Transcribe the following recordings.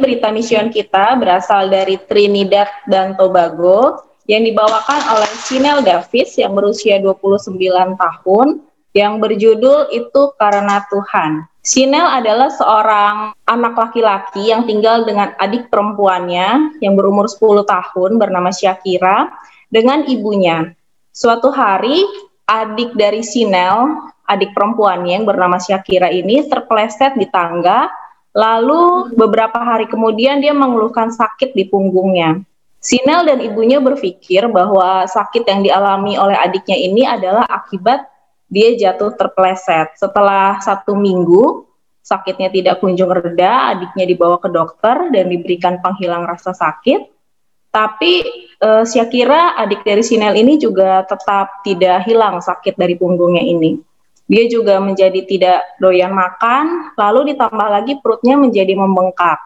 berita mision kita berasal dari Trinidad dan Tobago yang dibawakan oleh Sinel Davis yang berusia 29 tahun yang berjudul Itu Karena Tuhan. Sinel adalah seorang anak laki-laki yang tinggal dengan adik perempuannya yang berumur 10 tahun bernama Syakira dengan ibunya. Suatu hari adik dari Sinel, adik perempuannya yang bernama Syakira ini terpeleset di tangga Lalu beberapa hari kemudian dia mengeluhkan sakit di punggungnya. Sinel dan ibunya berpikir bahwa sakit yang dialami oleh adiknya ini adalah akibat dia jatuh terpeleset. Setelah satu minggu, sakitnya tidak kunjung reda, adiknya dibawa ke dokter dan diberikan penghilang rasa sakit. Tapi uh, Syakira, adik dari Sinel ini juga tetap tidak hilang sakit dari punggungnya ini. Dia juga menjadi tidak doyan makan, lalu ditambah lagi perutnya menjadi membengkak.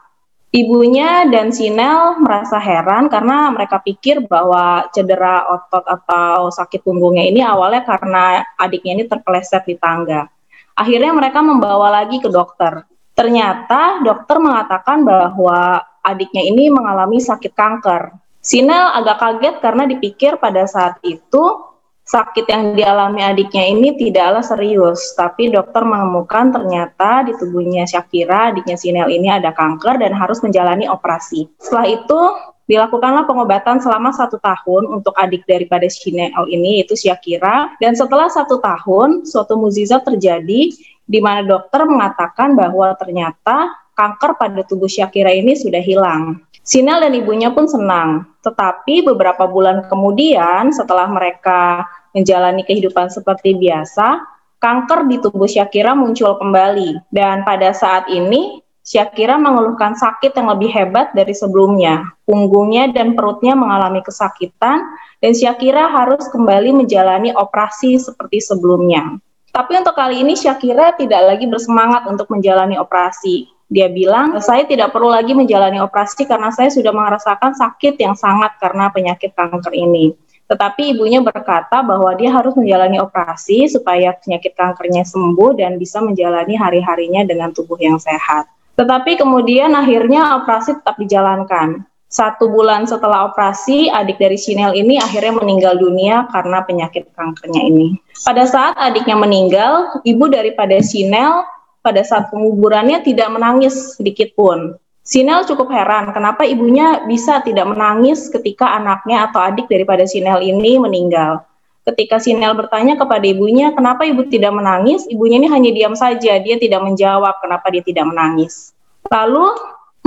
Ibunya dan Sinel merasa heran karena mereka pikir bahwa cedera otot atau sakit punggungnya ini awalnya karena adiknya ini terpeleset di tangga. Akhirnya mereka membawa lagi ke dokter. Ternyata dokter mengatakan bahwa adiknya ini mengalami sakit kanker. Sinel agak kaget karena dipikir pada saat itu sakit yang dialami adiknya ini tidaklah serius, tapi dokter menemukan ternyata di tubuhnya Syakira, adiknya Sinel ini ada kanker dan harus menjalani operasi. Setelah itu, dilakukanlah pengobatan selama satu tahun untuk adik daripada Sinel ini, yaitu Syakira. Dan setelah satu tahun, suatu mukjizat terjadi di mana dokter mengatakan bahwa ternyata kanker pada tubuh Syakira ini sudah hilang. Sinel dan ibunya pun senang, tetapi beberapa bulan kemudian setelah mereka menjalani kehidupan seperti biasa, kanker di tubuh Syakira muncul kembali. Dan pada saat ini, Syakira mengeluhkan sakit yang lebih hebat dari sebelumnya. Punggungnya dan perutnya mengalami kesakitan, dan Syakira harus kembali menjalani operasi seperti sebelumnya. Tapi untuk kali ini Syakira tidak lagi bersemangat untuk menjalani operasi. Dia bilang, saya tidak perlu lagi menjalani operasi karena saya sudah merasakan sakit yang sangat karena penyakit kanker ini. Tetapi ibunya berkata bahwa dia harus menjalani operasi supaya penyakit kankernya sembuh dan bisa menjalani hari-harinya dengan tubuh yang sehat. Tetapi kemudian akhirnya operasi tetap dijalankan. Satu bulan setelah operasi, adik dari Sinel ini akhirnya meninggal dunia karena penyakit kankernya ini. Pada saat adiknya meninggal, ibu daripada Sinel pada saat penguburannya tidak menangis sedikit pun. Sinel cukup heran kenapa ibunya bisa tidak menangis ketika anaknya atau adik daripada Sinel ini meninggal. Ketika Sinel bertanya kepada ibunya, kenapa ibu tidak menangis? Ibunya ini hanya diam saja, dia tidak menjawab kenapa dia tidak menangis. Lalu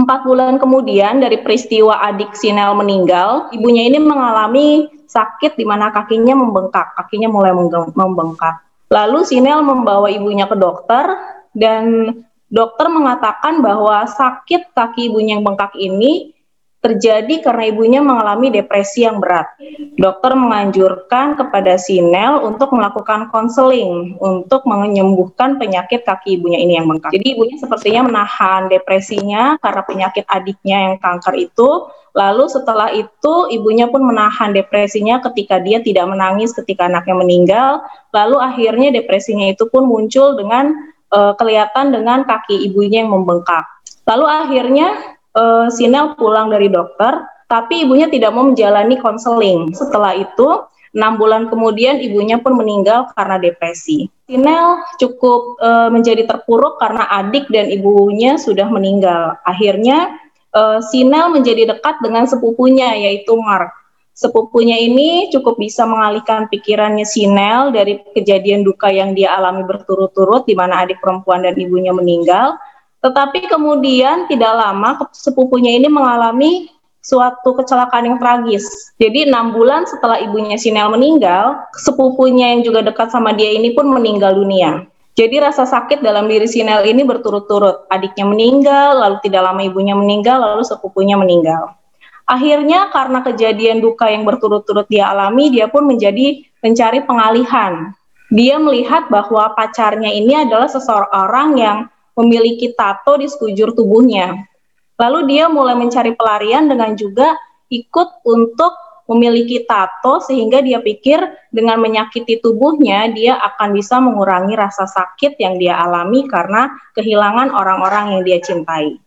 empat bulan kemudian dari peristiwa adik Sinel meninggal, ibunya ini mengalami sakit di mana kakinya membengkak, kakinya mulai membengkak. Lalu Sinel membawa ibunya ke dokter dan dokter mengatakan bahwa sakit kaki ibunya yang bengkak ini terjadi karena ibunya mengalami depresi yang berat. Dokter menganjurkan kepada Sinel untuk melakukan konseling untuk menyembuhkan penyakit kaki ibunya ini yang bengkak. Jadi ibunya sepertinya menahan depresinya karena penyakit adiknya yang kanker itu. Lalu setelah itu ibunya pun menahan depresinya ketika dia tidak menangis ketika anaknya meninggal. Lalu akhirnya depresinya itu pun muncul dengan uh, kelihatan dengan kaki ibunya yang membengkak. Lalu akhirnya uh, Sinel pulang dari dokter, tapi ibunya tidak mau menjalani konseling. Setelah itu, enam bulan kemudian ibunya pun meninggal karena depresi. Sinel cukup uh, menjadi terpuruk karena adik dan ibunya sudah meninggal. Akhirnya uh, Sinel menjadi dekat dengan sepupunya yaitu Mark sepupunya ini cukup bisa mengalihkan pikirannya Sinel dari kejadian duka yang dia alami berturut-turut di mana adik perempuan dan ibunya meninggal. Tetapi kemudian tidak lama sepupunya ini mengalami suatu kecelakaan yang tragis. Jadi enam bulan setelah ibunya Sinel meninggal, sepupunya yang juga dekat sama dia ini pun meninggal dunia. Jadi rasa sakit dalam diri Sinel ini berturut-turut. Adiknya meninggal, lalu tidak lama ibunya meninggal, lalu sepupunya meninggal. Akhirnya karena kejadian duka yang berturut-turut dia alami, dia pun menjadi mencari pengalihan. Dia melihat bahwa pacarnya ini adalah seseorang yang memiliki tato di sekujur tubuhnya. Lalu dia mulai mencari pelarian dengan juga ikut untuk memiliki tato sehingga dia pikir dengan menyakiti tubuhnya dia akan bisa mengurangi rasa sakit yang dia alami karena kehilangan orang-orang yang dia cintai.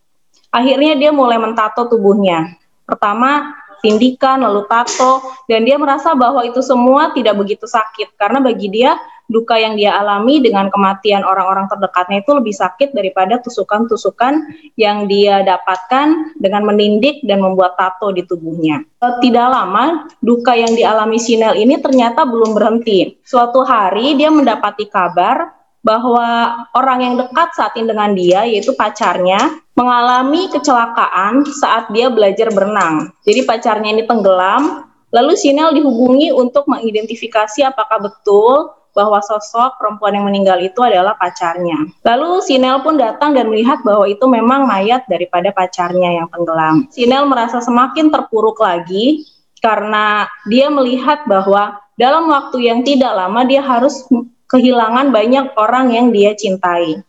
Akhirnya dia mulai mentato tubuhnya. Pertama, tindikan, lalu tato, dan dia merasa bahwa itu semua tidak begitu sakit karena bagi dia duka yang dia alami dengan kematian orang-orang terdekatnya itu lebih sakit daripada tusukan-tusukan yang dia dapatkan dengan menindik dan membuat tato di tubuhnya. Tidak lama, duka yang dialami Sinel ini ternyata belum berhenti. Suatu hari dia mendapati kabar bahwa orang yang dekat saat ini dengan dia, yaitu pacarnya, mengalami kecelakaan saat dia belajar berenang. Jadi pacarnya ini tenggelam, lalu Sinel dihubungi untuk mengidentifikasi apakah betul bahwa sosok perempuan yang meninggal itu adalah pacarnya. Lalu Sinel pun datang dan melihat bahwa itu memang mayat daripada pacarnya yang tenggelam. Sinel merasa semakin terpuruk lagi karena dia melihat bahwa dalam waktu yang tidak lama dia harus kehilangan banyak orang yang dia cintai.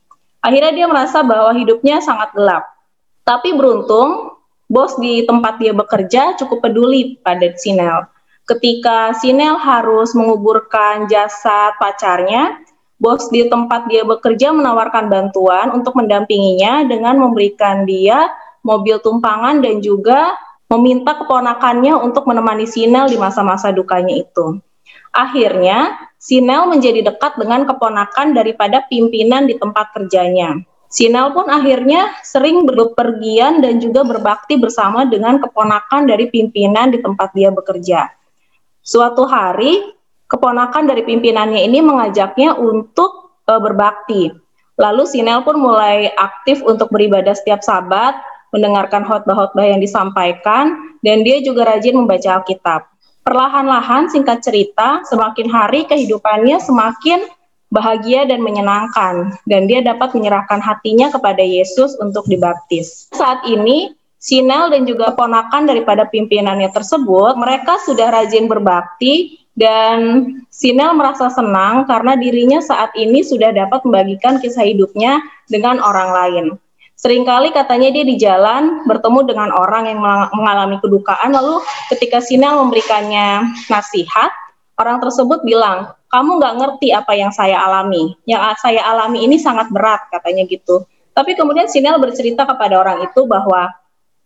Akhirnya dia merasa bahwa hidupnya sangat gelap. Tapi beruntung, bos di tempat dia bekerja cukup peduli pada Sinel ketika Sinel harus menguburkan jasad pacarnya, bos di tempat dia bekerja menawarkan bantuan untuk mendampinginya dengan memberikan dia mobil tumpangan dan juga meminta keponakannya untuk menemani Sinel di masa-masa dukanya itu. Akhirnya, Sinel menjadi dekat dengan keponakan daripada pimpinan di tempat kerjanya. Sinel pun akhirnya sering berpergian dan juga berbakti bersama dengan keponakan dari pimpinan di tempat dia bekerja. Suatu hari, keponakan dari pimpinannya ini mengajaknya untuk e, berbakti. Lalu Sinel pun mulai aktif untuk beribadah setiap sabat, mendengarkan khotbah-khotbah yang disampaikan, dan dia juga rajin membaca Alkitab. Perlahan-lahan, singkat cerita, semakin hari kehidupannya semakin bahagia dan menyenangkan, dan dia dapat menyerahkan hatinya kepada Yesus untuk dibaptis. Saat ini, Sinel dan juga ponakan daripada pimpinannya tersebut, mereka sudah rajin berbakti dan Sinel merasa senang karena dirinya saat ini sudah dapat membagikan kisah hidupnya dengan orang lain. Seringkali katanya dia di jalan bertemu dengan orang yang mengalami kedukaan, lalu ketika Sinel memberikannya nasihat, orang tersebut bilang, kamu nggak ngerti apa yang saya alami. Yang saya alami ini sangat berat, katanya gitu. Tapi kemudian Sinel bercerita kepada orang itu bahwa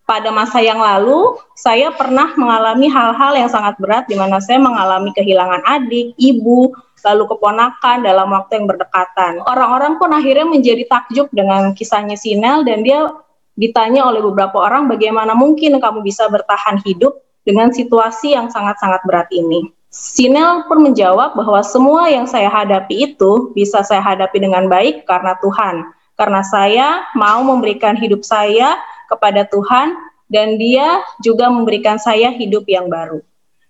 pada masa yang lalu saya pernah mengalami hal-hal yang sangat berat di mana saya mengalami kehilangan adik, ibu, lalu keponakan dalam waktu yang berdekatan. Orang-orang pun akhirnya menjadi takjub dengan kisahnya Sinel dan dia ditanya oleh beberapa orang bagaimana mungkin kamu bisa bertahan hidup dengan situasi yang sangat-sangat berat ini. Sinel pun menjawab bahwa semua yang saya hadapi itu bisa saya hadapi dengan baik karena Tuhan. Karena saya mau memberikan hidup saya kepada Tuhan dan dia juga memberikan saya hidup yang baru.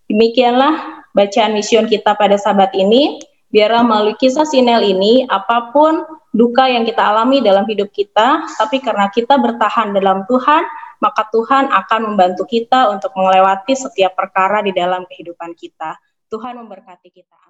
Demikianlah bacaan mision kita pada sahabat ini. Biarlah melalui kisah Sinel ini, apa pun duka yang kita alami dalam hidup kita, tapi karena kita bertahan dalam Tuhan, maka Tuhan akan membantu kita untuk melewati setiap perkara di dalam kehidupan kita. Tuhan memberkati kita.